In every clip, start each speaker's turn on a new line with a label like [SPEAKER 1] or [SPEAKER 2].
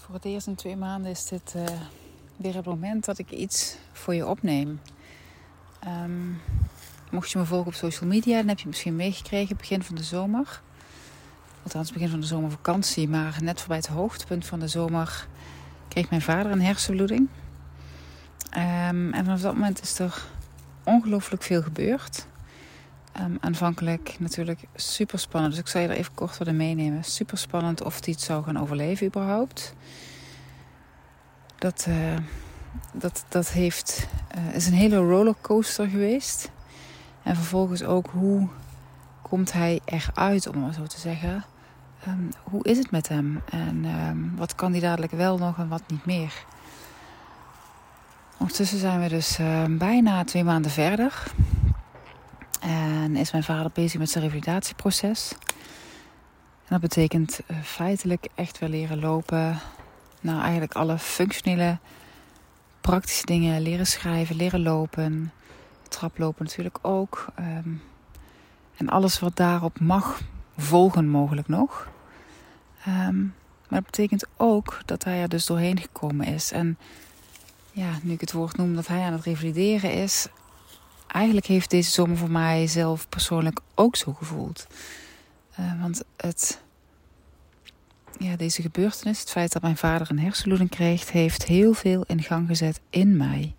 [SPEAKER 1] Voor het eerst in twee maanden is dit uh, weer het moment dat ik iets voor je opneem. Um, mocht je me volgen op social media, dan heb je misschien meegekregen begin van de zomer. Althans, begin van de zomervakantie. Maar net voorbij het hoogtepunt van de zomer kreeg mijn vader een hersenbloeding. Um, en vanaf dat moment is er ongelooflijk veel gebeurd. Um, aanvankelijk natuurlijk super spannend. Dus ik zal je er even kort wat meenemen. Super spannend of hij het zou gaan overleven überhaupt. Dat, uh, dat, dat heeft, uh, is een hele rollercoaster geweest. En vervolgens ook hoe komt hij eruit, om maar zo te zeggen. Um, hoe is het met hem? En um, wat kan hij dadelijk wel nog en wat niet meer? Ondertussen zijn we dus uh, bijna twee maanden verder. En is mijn vader bezig met zijn revalidatieproces. En dat betekent uh, feitelijk echt weer leren lopen. Nou, eigenlijk alle functionele, praktische dingen. Leren schrijven, leren lopen. Traplopen natuurlijk ook. Um, en alles wat daarop mag volgen mogelijk nog. Um, maar dat betekent ook dat hij er dus doorheen gekomen is. En ja, nu ik het woord noem dat hij aan het revalideren is, eigenlijk heeft deze zomer voor mij zelf persoonlijk ook zo gevoeld. Uh, want het, ja, deze gebeurtenis, het feit dat mijn vader een hersenbloeding kreeg, heeft heel veel in gang gezet in mij.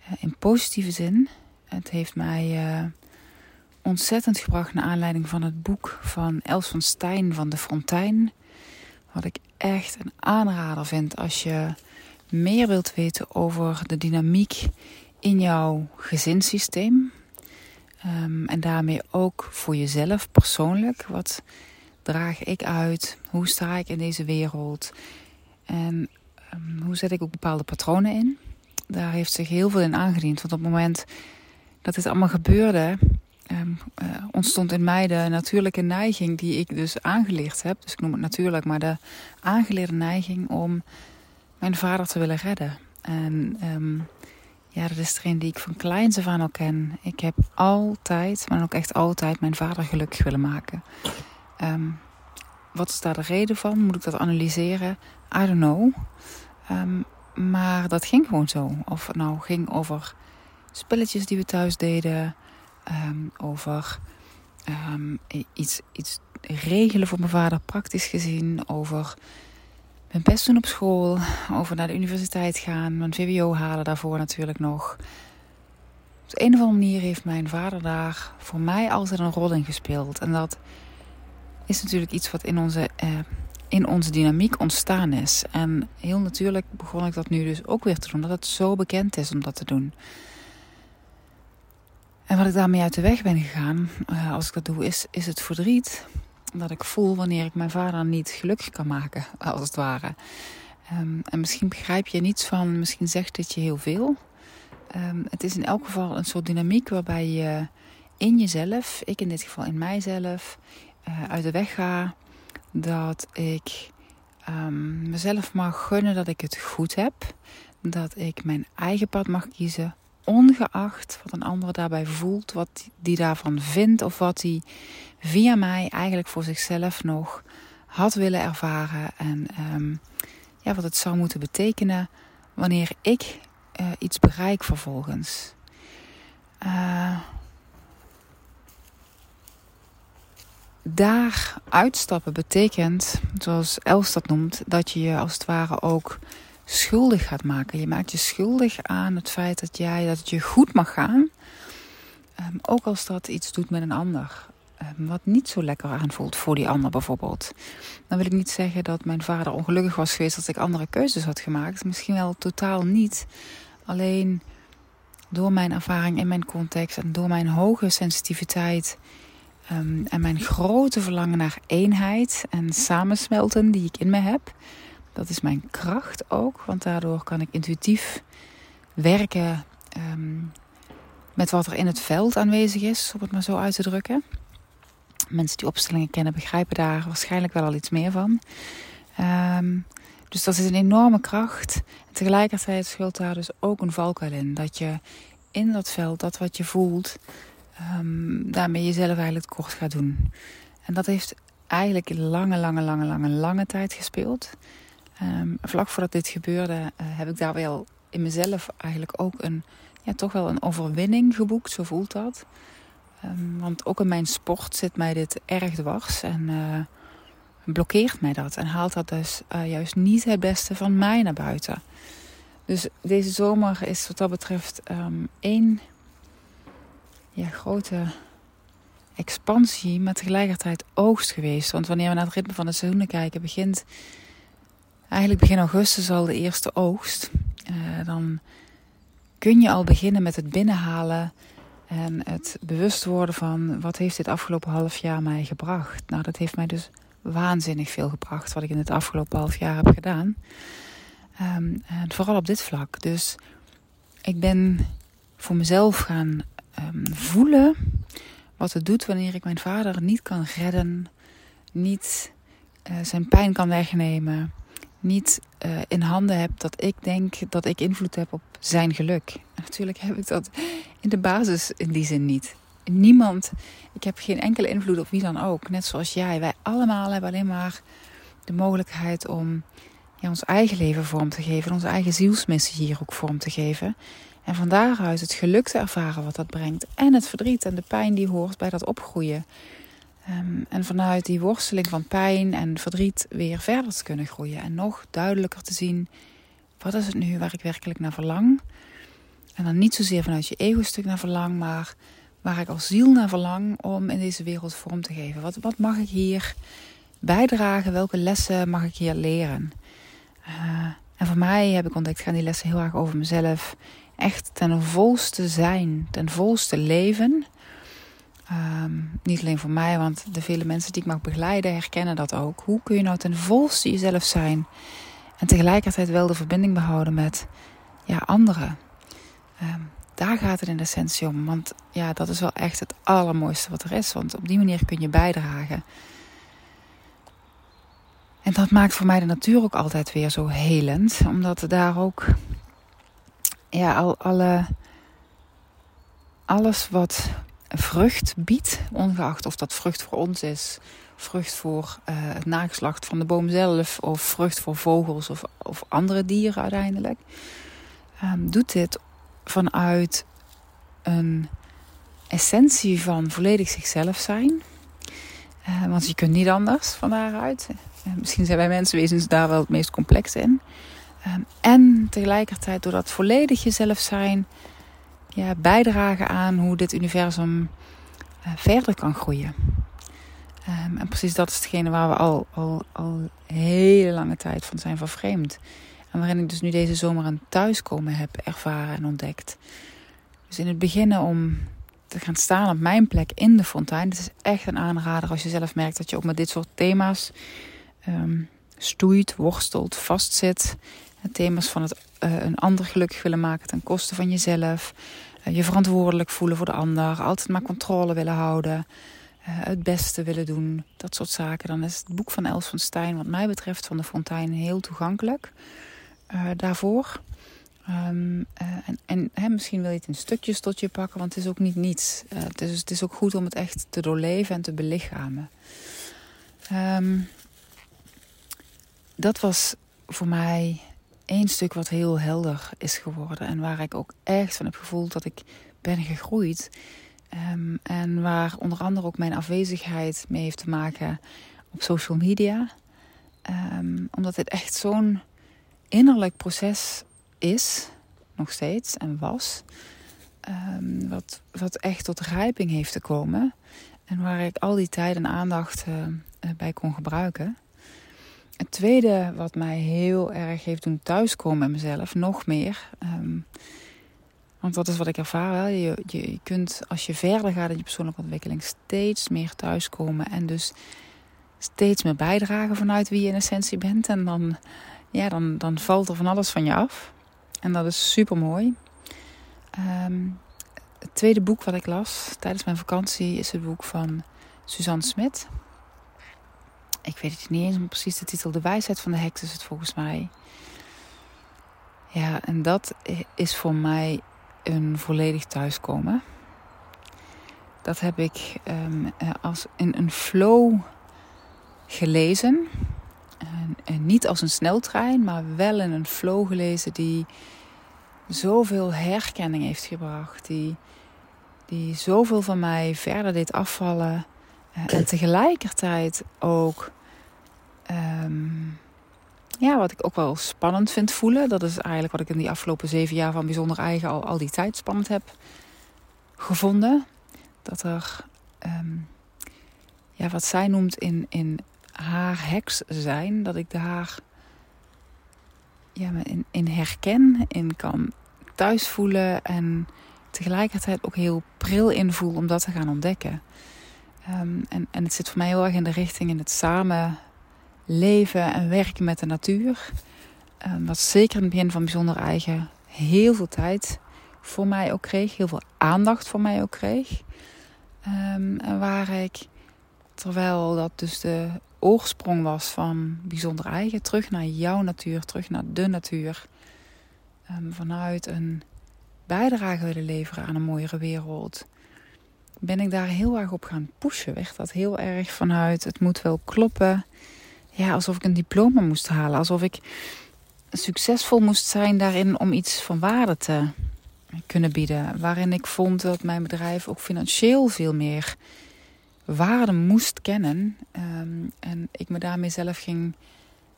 [SPEAKER 1] Uh, in positieve zin. Het heeft mij uh, ontzettend gebracht naar aanleiding van het boek van Els van Stijn van de Fontein. Wat ik echt een aanrader vind als je meer wilt weten over de dynamiek in jouw gezinssysteem. Um, en daarmee ook voor jezelf persoonlijk. Wat draag ik uit? Hoe sta ik in deze wereld? En um, hoe zet ik ook bepaalde patronen in? Daar heeft zich heel veel in aangediend. Want op het moment dat dit allemaal gebeurde, um, uh, ontstond in mij de natuurlijke neiging die ik dus aangeleerd heb. Dus ik noem het natuurlijk, maar de aangeleerde neiging om mijn vader te willen redden. En ja, dat is een die ik van kleins af aan al ken. Ik heb altijd, maar ook echt altijd, mijn vader gelukkig willen maken. Um, wat is daar de reden van? Moet ik dat analyseren? I don't know. Um, maar dat ging gewoon zo. Of het nou ging over spelletjes die we thuis deden. Um, over iets, iets regelen voor mijn vader, praktisch gezien. Over mijn best doen op school, over naar de universiteit gaan, mijn VWO halen daarvoor natuurlijk nog. Op de een of andere manier heeft mijn vader daar voor mij altijd een rol in gespeeld. En dat is natuurlijk iets wat in onze, eh, in onze dynamiek ontstaan is. En heel natuurlijk begon ik dat nu dus ook weer te doen, dat het zo bekend is om dat te doen. En wat ik daarmee uit de weg ben gegaan, uh, als ik dat doe, is, is het verdriet dat ik voel wanneer ik mijn vader niet gelukkig kan maken, als het ware. Um, en misschien begrijp je niets van, misschien zegt dit je heel veel. Um, het is in elk geval een soort dynamiek waarbij je in jezelf, ik in dit geval in mijzelf, uh, uit de weg ga dat ik um, mezelf mag gunnen dat ik het goed heb. Dat ik mijn eigen pad mag kiezen, ongeacht wat een ander daarbij voelt, wat die daarvan vindt of wat hij via mij eigenlijk voor zichzelf nog had willen ervaren. En um, ja, wat het zou moeten betekenen wanneer ik uh, iets bereik vervolgens. Uh, daar uitstappen betekent, zoals Els dat noemt, dat je je als het ware ook schuldig gaat maken. Je maakt je schuldig aan het feit dat jij dat het je goed mag gaan. Um, ook als dat iets doet met een ander. Um, wat niet zo lekker aanvoelt voor die ander bijvoorbeeld. Dan wil ik niet zeggen dat mijn vader ongelukkig was geweest als ik andere keuzes had gemaakt. Misschien wel totaal niet. Alleen door mijn ervaring in mijn context en door mijn hoge sensitiviteit um, en mijn grote verlangen naar eenheid en samensmelten die ik in me heb. Dat is mijn kracht ook, want daardoor kan ik intuïtief werken um, met wat er in het veld aanwezig is, om het maar zo uit te drukken. Mensen die opstellingen kennen begrijpen daar waarschijnlijk wel al iets meer van. Um, dus dat is een enorme kracht. En tegelijkertijd schuilt daar dus ook een valkuil in. Dat je in dat veld, dat wat je voelt, um, daarmee jezelf eigenlijk kort gaat doen. En dat heeft eigenlijk lange, lange, lange, lange, lange tijd gespeeld. Ehm, vlak voordat dit gebeurde uh, heb ik daar wel in mezelf eigenlijk ook een, ja, toch wel een overwinning geboekt. Zo voelt dat. Um, want ook in mijn sport zit mij dit erg dwars en uh, blokkeert mij dat. En haalt dat dus uh, juist niet het beste van mij naar buiten. Dus deze zomer is wat dat betreft um, één ja, grote expansie, maar tegelijkertijd oogst geweest. Want wanneer we naar het ritme van de seizoenen kijken, begint eigenlijk begin augustus al de eerste oogst. Uh, dan kun je al beginnen met het binnenhalen en het bewust worden van wat heeft dit afgelopen half jaar mij gebracht. Nou, dat heeft mij dus waanzinnig veel gebracht wat ik in het afgelopen half jaar heb gedaan. Um, en vooral op dit vlak. Dus ik ben voor mezelf gaan um, voelen wat het doet wanneer ik mijn vader niet kan redden, niet uh, zijn pijn kan wegnemen, niet uh, in handen heb dat ik denk dat ik invloed heb op zijn geluk. Natuurlijk heb ik dat in de basis in die zin niet. Niemand, ik heb geen enkele invloed op wie dan ook. Net zoals jij. Wij allemaal hebben alleen maar de mogelijkheid om ons eigen leven vorm te geven. Onze eigen zielsmissie hier ook vorm te geven. En van daaruit het geluk te ervaren wat dat brengt. En het verdriet en de pijn die hoort bij dat opgroeien. Um, en vanuit die worsteling van pijn en verdriet weer verder te kunnen groeien. En nog duidelijker te zien, wat is het nu waar ik werkelijk naar verlang? En dan niet zozeer vanuit je ego-stuk naar verlang, maar waar ik als ziel naar verlang om in deze wereld vorm te geven. Wat, wat mag ik hier bijdragen? Welke lessen mag ik hier leren? Uh, en voor mij heb ik ontdekt, gaan die lessen heel erg over mezelf. Echt ten volste zijn, ten volste leven. Um, niet alleen voor mij, want de vele mensen die ik mag begeleiden herkennen dat ook. Hoe kun je nou ten volste jezelf zijn en tegelijkertijd wel de verbinding behouden met ja, anderen? Um, daar gaat het in de essentie om. Want ja, dat is wel echt het allermooiste wat er is. Want op die manier kun je bijdragen. En dat maakt voor mij de natuur ook altijd weer zo helend. Omdat daar ook ja, al, alle, alles wat vrucht biedt, ongeacht of dat vrucht voor ons is, vrucht voor uh, het nageslacht van de boom zelf, of vrucht voor vogels of, of andere dieren uiteindelijk, um, doet dit vanuit een essentie van volledig zichzelf zijn. Uh, want je kunt niet anders van daaruit. Uh, misschien zijn wij mensenwezens daar wel het meest complex in. Um, en tegelijkertijd door dat volledig jezelf zijn, ja, bijdragen aan hoe dit universum uh, verder kan groeien. Um, en precies dat is hetgene waar we al, al, al hele lange tijd van zijn vervreemd. En waarin ik dus nu deze zomer een thuiskomen heb ervaren en ontdekt. Dus in het beginnen om te gaan staan op mijn plek in de fontein. Het is echt een aanrader als je zelf merkt dat je ook met dit soort thema's um, stoeit, worstelt, vastzit. thema's van het uh, een ander gelukkig willen maken ten koste van jezelf. Uh, je verantwoordelijk voelen voor de ander. Altijd maar controle willen houden. Uh, het beste willen doen. Dat soort zaken. Dan is het boek van Els van Stein wat mij betreft van de fontein heel toegankelijk. daarvoor. Uh, en en misschien wil je het in stukjes tot je pakken, want het is ook niet niets. Het, is, het is ook goed om het echt te doorleven en te belichamen. Um, dat was voor mij één stuk wat heel helder is geworden. En waar ik ook echt van heb gevoeld dat ik ben gegroeid. Um, en waar onder andere ook mijn afwezigheid mee heeft te maken op social media. omdat dit echt zo'n innerlijk proces is, nog steeds en was, um, wat, wat echt tot rijping heeft te komen. En waar ik al die tijd en aandacht uh, bij kon gebruiken. Het tweede wat mij heel erg heeft doen thuiskomen met mezelf, nog meer. Um, want dat is wat ik ervaar. Je, je, je, kunt als je verder gaat in je persoonlijke ontwikkeling steeds meer thuiskomen. En dus steeds meer bijdragen vanuit wie je in essentie bent. En dan, ja, dan, dan valt er van alles van je af. En dat is super mooi. Um, het tweede boek wat ik las tijdens mijn vakantie is het boek van Suzanne Smit. Ik weet het niet eens maar precies de titel. De wijsheid van de heks is het volgens mij. Ja, en dat is voor mij een volledig thuiskomen. Dat heb ik um, als in een flow gelezen. En niet als een sneltrein, maar wel in een flow gelezen die zoveel herkenning heeft gebracht. Die, die zoveel van mij verder deed afvallen. Uh, en tegelijkertijd ook, ehm, ja, wat ik ook wel spannend vind voelen. Dat is eigenlijk wat ik in die afgelopen zeven jaar van bijzonder eigen al, die tijd spannend heb gevonden. Dat er, ehm, ja, wat zij noemt in, in haar heks zijn, dat ik de haar ja, in, in herken, in kan thuis voelen en tegelijkertijd ook heel pril invoel om dat te gaan ontdekken. Um, en, en het zit voor mij heel erg in de richting in het samen leven en werken met de natuur. Um, wat zeker in het begin van bijzonder eigen heel veel tijd voor mij ook kreeg, heel veel aandacht voor mij ook kreeg. Um, en waar ik, terwijl dat dus de oorsprong was van bijzonder eigen, terug naar jouw natuur, terug naar de natuur. Um, vanuit een bijdrage willen leveren aan een mooiere wereld. Ben ik daar heel erg op gaan pushen. Werd dat heel erg vanuit het moet wel kloppen. Ja, alsof ik een diploma moest halen. Alsof ik succesvol moest zijn daarin om iets van waarde te kunnen bieden. Waarin ik vond dat mijn bedrijf ook financieel veel meer waarde moest kennen. Um, en ik me daarmee zelf ging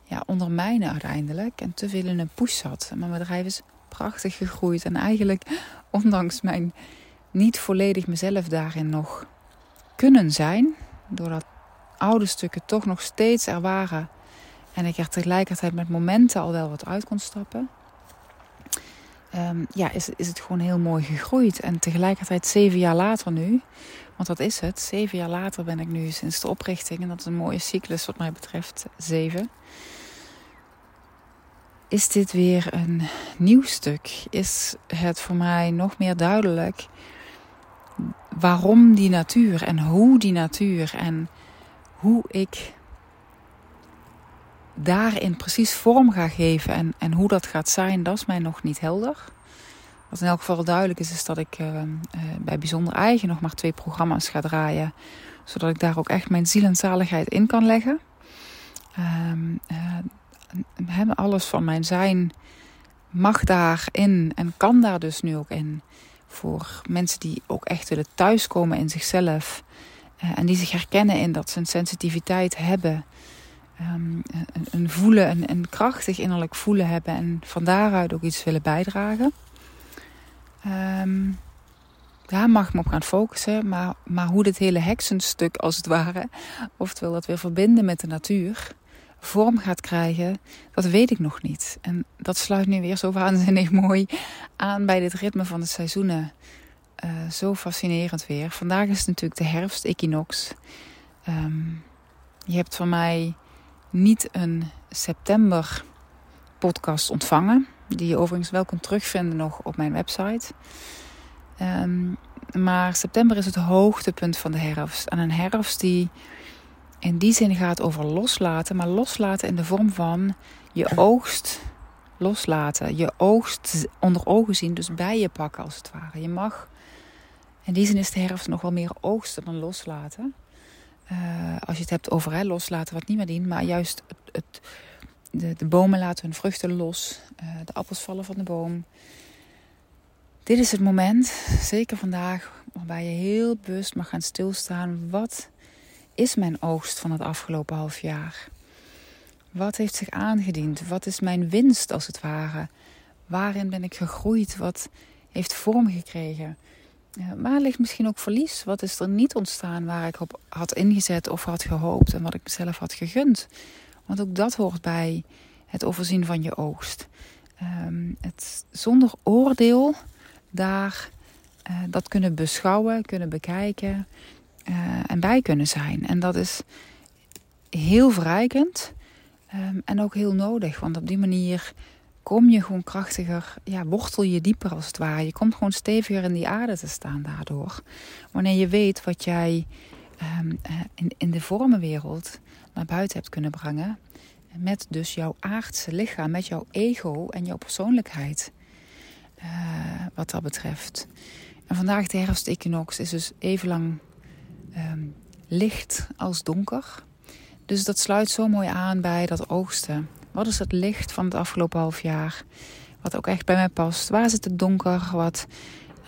[SPEAKER 1] ja, ondermijnen uiteindelijk. En te veel in een push zat. Mijn bedrijf is prachtig gegroeid. En eigenlijk, ondanks mijn niet volledig mezelf daarin nog kunnen zijn. Doordat oude stukken toch nog steeds er waren. En ik er tegelijkertijd met momenten al wel wat uit kon stappen. Um, ja, is, is het gewoon heel mooi gegroeid. En tegelijkertijd zeven jaar later nu, want dat is het. Zeven jaar later ben ik nu sinds de oprichting. En dat is een mooie cyclus wat mij betreft, zeven. Is dit weer een nieuw stuk? Is het voor mij nog meer duidelijk waarom die natuur en hoe die natuur en hoe ik daarin precies vorm ga geven en, en hoe dat gaat zijn, dat is mij nog niet helder. Wat in elk geval duidelijk is, is dat ik uh, uh, bij Bijzonder Eigen nog maar twee programma's ga draaien. Zodat ik daar ook echt mijn ziel en zaligheid in kan leggen. Uh, alles van mijn zijn mag daarin en kan daar dus nu ook in. Voor mensen die ook echt willen thuiskomen in zichzelf. En die zich herkennen in dat ze een sensitiviteit hebben um, een, een, voelen, een, krachtig innerlijk voelen hebben en van daaruit ook iets willen bijdragen. Daar mag ik me op gaan focussen, maar, maar hoe dit hele heksenstuk als het ware, oftewel dat weer verbinden met de natuur, vorm gaat krijgen, dat weet ik nog niet. En dat sluit nu weer zo waanzinnig mooi aan bij dit ritme van de seizoenen. Uh, zo fascinerend weer. Vandaag is natuurlijk de herfst-equinox. Um, je hebt van mij niet een september podcast ontvangen. Die je overigens wel kunt terugvinden nog op mijn website. Um, maar september is het hoogtepunt van de herfst. En een herfst die in die zin gaat over loslaten. Maar loslaten in de vorm van je oogst loslaten. Je oogst onder ogen zien, dus bij je pakken als het ware. Je mag, in die zin is de herfst nog wel meer oogsten dan loslaten. Uh, als je het hebt over hè, loslaten wat niet meer dient, maar juist het, de, de, bomen laten hun vruchten los, uh, de appels vallen van de boom. Dit is het moment, zeker vandaag, waarbij je heel bewust mag gaan stilstaan. Wat is mijn oogst van het afgelopen half jaar? Wat heeft zich aangediend? Wat is mijn winst als het ware? Waarin ben ik gegroeid? Wat heeft vorm gekregen? waar ligt misschien ook verlies? Wat is er niet ontstaan waar ik op had ingezet of had gehoopt en wat ik mezelf had gegund? Want ook dat hoort bij het overzien van je oogst. Um, het zonder oordeel daar uh, dat kunnen beschouwen, kunnen bekijken uh, en bij kunnen zijn. En dat is heel verrijkend um, en ook heel nodig. Want op die manier kom je gewoon krachtiger, ja, wortel je dieper als het ware. Je komt gewoon steviger in die aarde te staan daardoor. Wanneer je weet wat jij um, in, in de vormenwereld naar buiten hebt kunnen brengen. Met dus jouw aardse lichaam, met jouw ego en jouw persoonlijkheid. Uh, wat dat betreft. En vandaag de herfst-equinox is dus even lang um, licht als donker. Dus dat sluit zo mooi aan bij dat oogsten. Wat is het licht van het afgelopen half jaar? Wat ook echt bij mij past. Waar zit het donker? Wat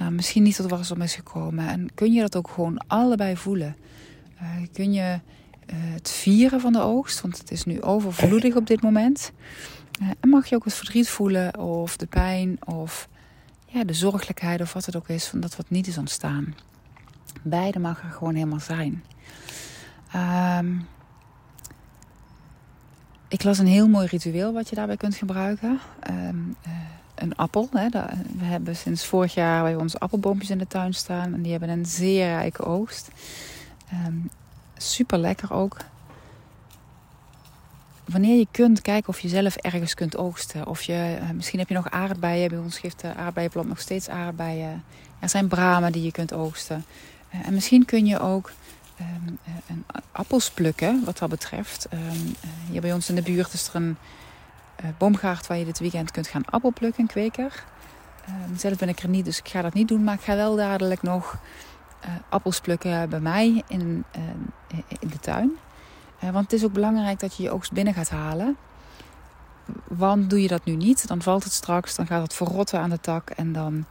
[SPEAKER 1] uh, misschien niet tot wasdom is gekomen. En kun je dat ook gewoon allebei voelen? Uh, kun je uh, het vieren van de oogst, want het is nu overvloedig op dit moment. en mag je ook het verdriet voelen of de pijn of ja, de zorgelijkheid of wat het ook is van dat wat niet is ontstaan. Beide mag er gewoon helemaal zijn. Um, ik las een heel mooi ritueel wat je daarbij kunt gebruiken. Um, een appel. Hè. We hebben sinds vorig jaar bij onze appelboompjes in de tuin staan. En die hebben een zeer rijke oogst. Um, super lekker ook. Wanneer je kunt, kijken of je zelf ergens kunt oogsten. Of je, uh, misschien heb je nog aardbeien. Bij ons geeft de aardbeienplant nog steeds aardbeien. Er zijn bramen die je kunt oogsten. Uh, en misschien kun je ook um, appels plukken, wat dat betreft. Um, hier bij ons in de buurt is er een uh, boomgaard waar je dit weekend kunt gaan appelplukken, kweker. Um, zelf ben ik er niet, dus ik ga dat niet doen. Maar ik ga wel dadelijk nog uh, appels plukken bij mij in, in de tuin. want het is ook belangrijk dat je je oogst binnen gaat halen. Want doe je dat nu niet, dan valt het straks, dan gaat het verrotten aan de tak en dan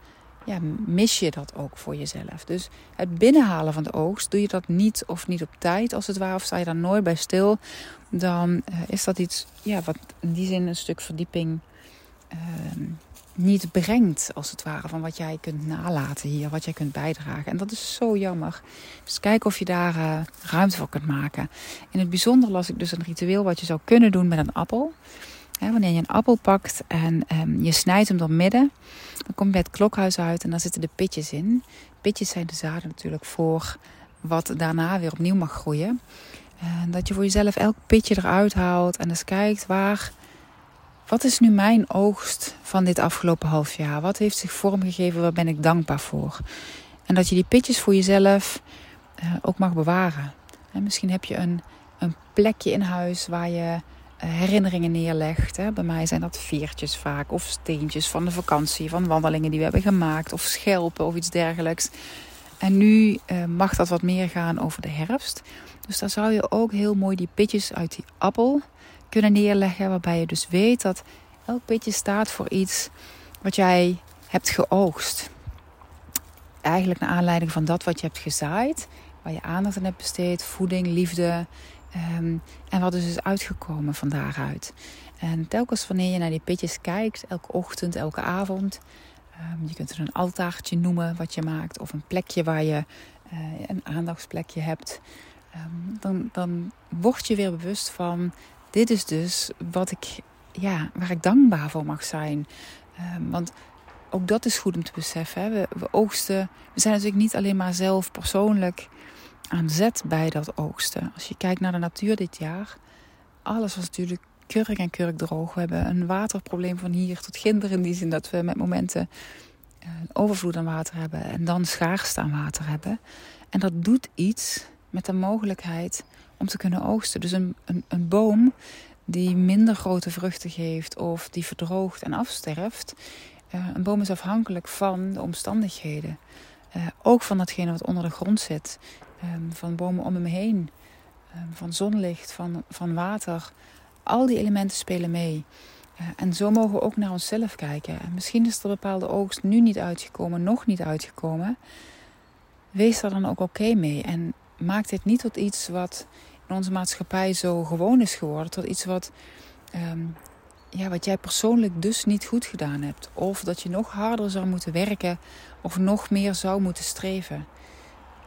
[SPEAKER 1] ja, mis je dat ook voor jezelf. Dus het binnenhalen van de oogst, doe je dat niet of niet op tijd als het ware, of sta je daar nooit bij stil, dan uh, is dat iets ja, wat in die zin een stuk verdieping uh, niet brengt, als het ware, van wat jij kunt nalaten hier, wat jij kunt bijdragen. En dat is zo jammer. Dus kijk of je daar uh, ruimte voor kunt maken. In het bijzonder las ik dus een ritueel wat je zou kunnen doen met een appel. Wanneer je een appel pakt en um, je snijdt hem door midden dan kom je bij het klokhuis uit en daar zitten de pitjes in. Pitjes zijn de zaden natuurlijk voor wat daarna weer opnieuw mag groeien. En dat je voor jezelf elk pitje eruit haalt en eens kijkt waar. Wat is nu mijn oogst van dit afgelopen half jaar? Wat heeft zich vormgegeven? Waar ben ik dankbaar voor? En dat je die pitjes voor jezelf uh, ook mag bewaren. En misschien heb je een, een plekje in huis waar je eh, herinneringen neerlegt. Hè. Bij mij zijn dat veertjes vaak, of steentjes van de vakantie, van wandelingen die we hebben gemaakt, of schelpen of iets dergelijks. En nu uh, mag dat wat meer gaan over de herfst. Dus daar zou je ook heel mooi die pitjes uit die appel kunnen neerleggen, waarbij je dus weet dat elk pitje staat voor iets wat jij hebt geoogst. Eigenlijk naar aanleiding van dat wat je hebt gezaaid, waar je aandacht aan hebt besteed, voeding, liefde, Um, en wat is dus uitgekomen van daaruit. En telkens wanneer je naar die pitjes kijkt, elke ochtend, elke avond. Um, je kunt er een altaartje noemen wat je maakt. Of een plekje waar je uh, een aandachtsplekje hebt. Um, dan, dan word je weer bewust van... Dit is dus wat ik, ja, waar ik dankbaar voor mag zijn. want ook dat is goed om te beseffen. We, we oogsten... We zijn natuurlijk niet alleen maar zelf persoonlijk aan zet bij dat oogsten. Als je kijkt naar de natuur dit jaar, alles was natuurlijk kurk en kurk droog. We hebben een waterprobleem van hier tot ginder in die zin dat we met momenten eh, overvloed aan water hebben en dan schaarste aan water hebben. En dat doet iets met de mogelijkheid om te kunnen oogsten. Dus een, een, een boom die minder grote vruchten geeft of die verdroogt en afsterft. Uh, een boom is afhankelijk van de omstandigheden. Uh, ook van datgene wat onder de grond zit. Ehm, van bomen om hem heen, ehm, van zonlicht, van, van water. Al die elementen spelen mee. Uh, en zo mogen we ook naar onszelf kijken. En misschien is er bepaalde oogst nu niet uitgekomen, nog niet uitgekomen. Wees daar dan ook oké mee. En maak dit niet tot iets wat in onze maatschappij zo gewoon is geworden. Tot iets wat, um, ja, wat jij persoonlijk dus niet goed gedaan hebt. Of dat je nog harder zou moeten werken of nog meer zou moeten streven.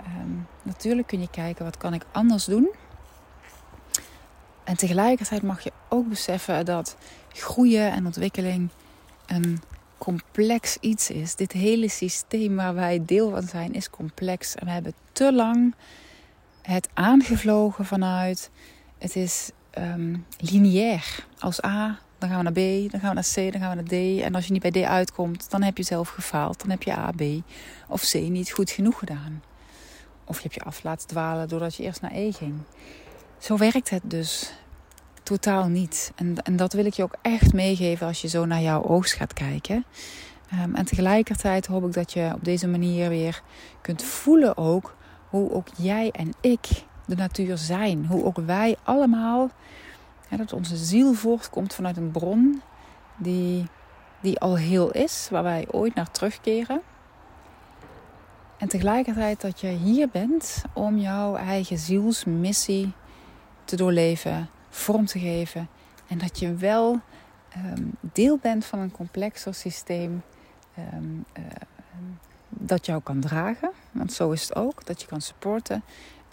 [SPEAKER 1] Um, natuurlijk kun je kijken wat kan ik anders doen. En tegelijkertijd mag je ook beseffen dat groeien en ontwikkeling een complex iets is. Dit hele systeem waar wij deel van zijn is complex. En we hebben te lang het aangevlogen vanuit het is um, lineair. Als A, dan gaan we naar B, dan gaan we naar C, dan gaan we naar D. En als je niet bij D uitkomt, dan heb je zelf gefaald. Dan heb je A, B of C niet goed genoeg gedaan. Of je hebt je af laten dwalen doordat je eerst naar E ging. Zo werkt het dus totaal niet. En, en dat wil ik je ook echt meegeven als je zo naar jouw oogst gaat kijken. Um, en tegelijkertijd hoop ik dat je op deze manier weer kunt voelen ook hoe ook jij en ik de natuur zijn. Hoe ook wij allemaal, dat onze ziel voortkomt vanuit een bron die, die al heel is, waar wij ooit naar terugkeren. En tegelijkertijd dat je hier bent om jouw eigen zielsmissie te doorleven, vorm te geven. En dat je wel ehm, deel bent van een complexer systeem ehm, eh, dat jou kan dragen. Want zo is het ook, dat je kan supporten.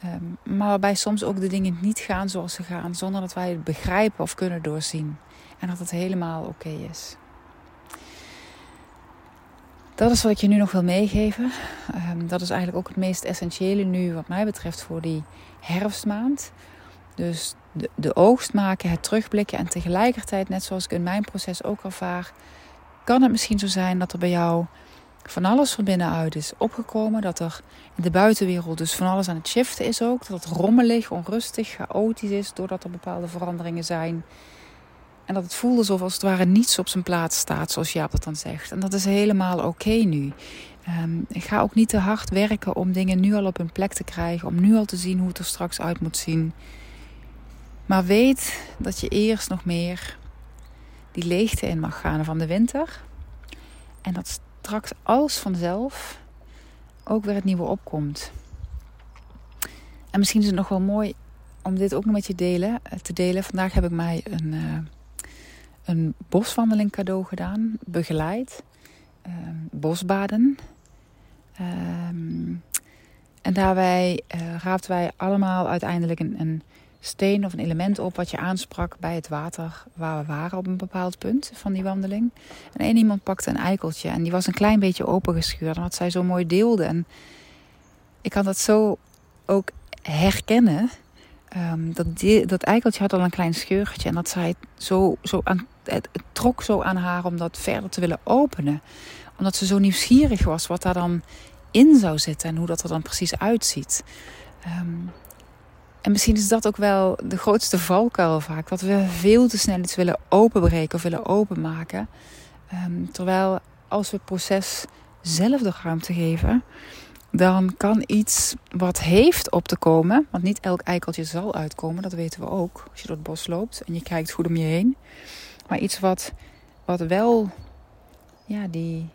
[SPEAKER 1] Um, maar waarbij soms ook de dingen niet gaan zoals ze gaan, zonder dat wij het begrijpen of kunnen doorzien. En dat het helemaal oké is. Dat is wat ik je nu nog wil meegeven. Um, dat is eigenlijk ook het meest essentiële nu, wat mij betreft, voor die herfstmaand. Dus de, de oogst maken, het terugblikken en tegelijkertijd, net zoals ik in mijn proces ook ervaar, kan het misschien zo zijn dat er bij jou van alles van binnenuit is opgekomen. Dat er in de buitenwereld dus van alles aan het shiften is ook. Dat het rommelig, onrustig, chaotisch is doordat er bepaalde veranderingen zijn. En dat het voelt alsof als het ware niets op zijn plaats staat, zoals Jaap dat dan zegt. En dat is helemaal oké nu. Um, ik ga ook niet te hard werken om dingen nu al op hun plek te krijgen. Om nu al te zien hoe het er straks uit moet zien. Maar weet dat je eerst nog meer die leegte in mag gaan van de winter. En dat straks als vanzelf ook weer het nieuwe opkomt. En misschien is het nog wel mooi om dit ook nog met je delen, eh, te delen. Vandaag heb ik mij een, uh, een boswandeling cadeau gedaan, begeleid. Uh, bosbaden. Um, en daarbij uh, raapten wij allemaal uiteindelijk een, een steen of een element op wat je aansprak bij het water waar we waren op een bepaald punt van die wandeling. En één iemand pakte een eikeltje en die was een klein beetje opengescheurd. En wat zij zo mooi deelde. En ik kan dat zo ook herkennen. Um, dat, dat eikeltje had al een klein scheurtje en dat zij zo, zo aan, het, trok zo aan haar om dat verder te willen openen. Omdat ze zo nieuwsgierig was wat daar dan in zou zitten en hoe dat er dan precies uitziet. Um, en misschien is dat ook wel de grootste valkuil vaak. Dat we veel te snel iets willen openbreken of willen openmaken. Um, terwijl als we het proces zelf de ruimte geven, dan kan iets wat heeft op te komen, want niet elk eikeltje zal uitkomen, dat weten we ook als je door het bos loopt en je kijkt goed om je heen. Maar iets wat, wat wel ja, die,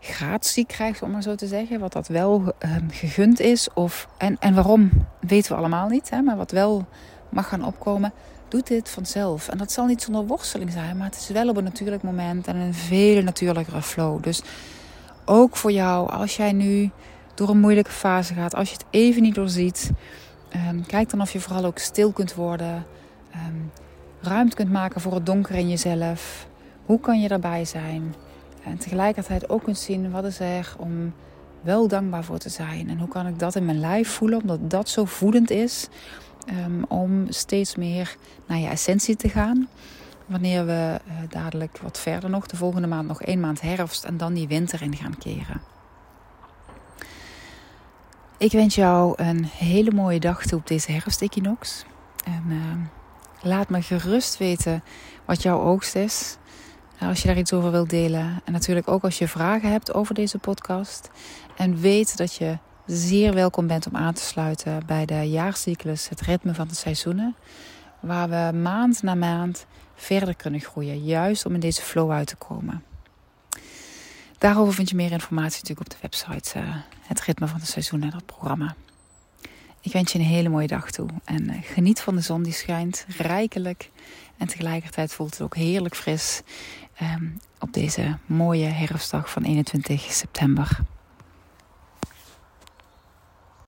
[SPEAKER 1] gratie krijgt, om maar zo te zeggen. Wat dat wel um, gegund is. Of, en, en waarom, weten we allemaal niet. Hè, maar wat wel mag gaan opkomen, doet dit vanzelf. En dat zal niet zonder worsteling zijn. Maar het is wel op een natuurlijk moment en een veel natuurlijkere flow. Dus ook voor jou, als jij nu door een moeilijke fase gaat. Als je het even niet doorziet. Um, kijk dan of je vooral ook stil kunt worden. Um, ruimte kunt maken voor het donker in jezelf. Hoe kan je daarbij zijn? En tegelijkertijd ook kunt zien wat is er om wel dankbaar voor te zijn. En hoe kan ik dat in mijn lijf voelen, omdat dat zo voedend is. Um, om steeds meer naar je essentie te gaan. Wanneer we uh, dadelijk wat verder nog, de volgende maand nog één maand herfst en dan die winter in gaan keren. Ik wens jou een hele mooie dag toe op deze herfstequinox. En uh, laat me gerust weten wat jouw oogst is. Nou, als je daar iets over wilt delen. En natuurlijk ook als je vragen hebt over deze podcast. En weet dat je zeer welkom bent om aan te sluiten bij de jaarcyclus Het ritme van de seizoenen. Waar we maand na maand verder kunnen groeien. Juist om in deze flow uit te komen. Daarover vind je meer informatie natuurlijk op de website uh, Het ritme van de seizoenen, dat programma. Ik wens je een hele mooie dag toe. En uh, geniet van de zon die schijnt rijkelijk. En tegelijkertijd voelt het ook heerlijk fris um, op deze mooie herfstdag van 21 september.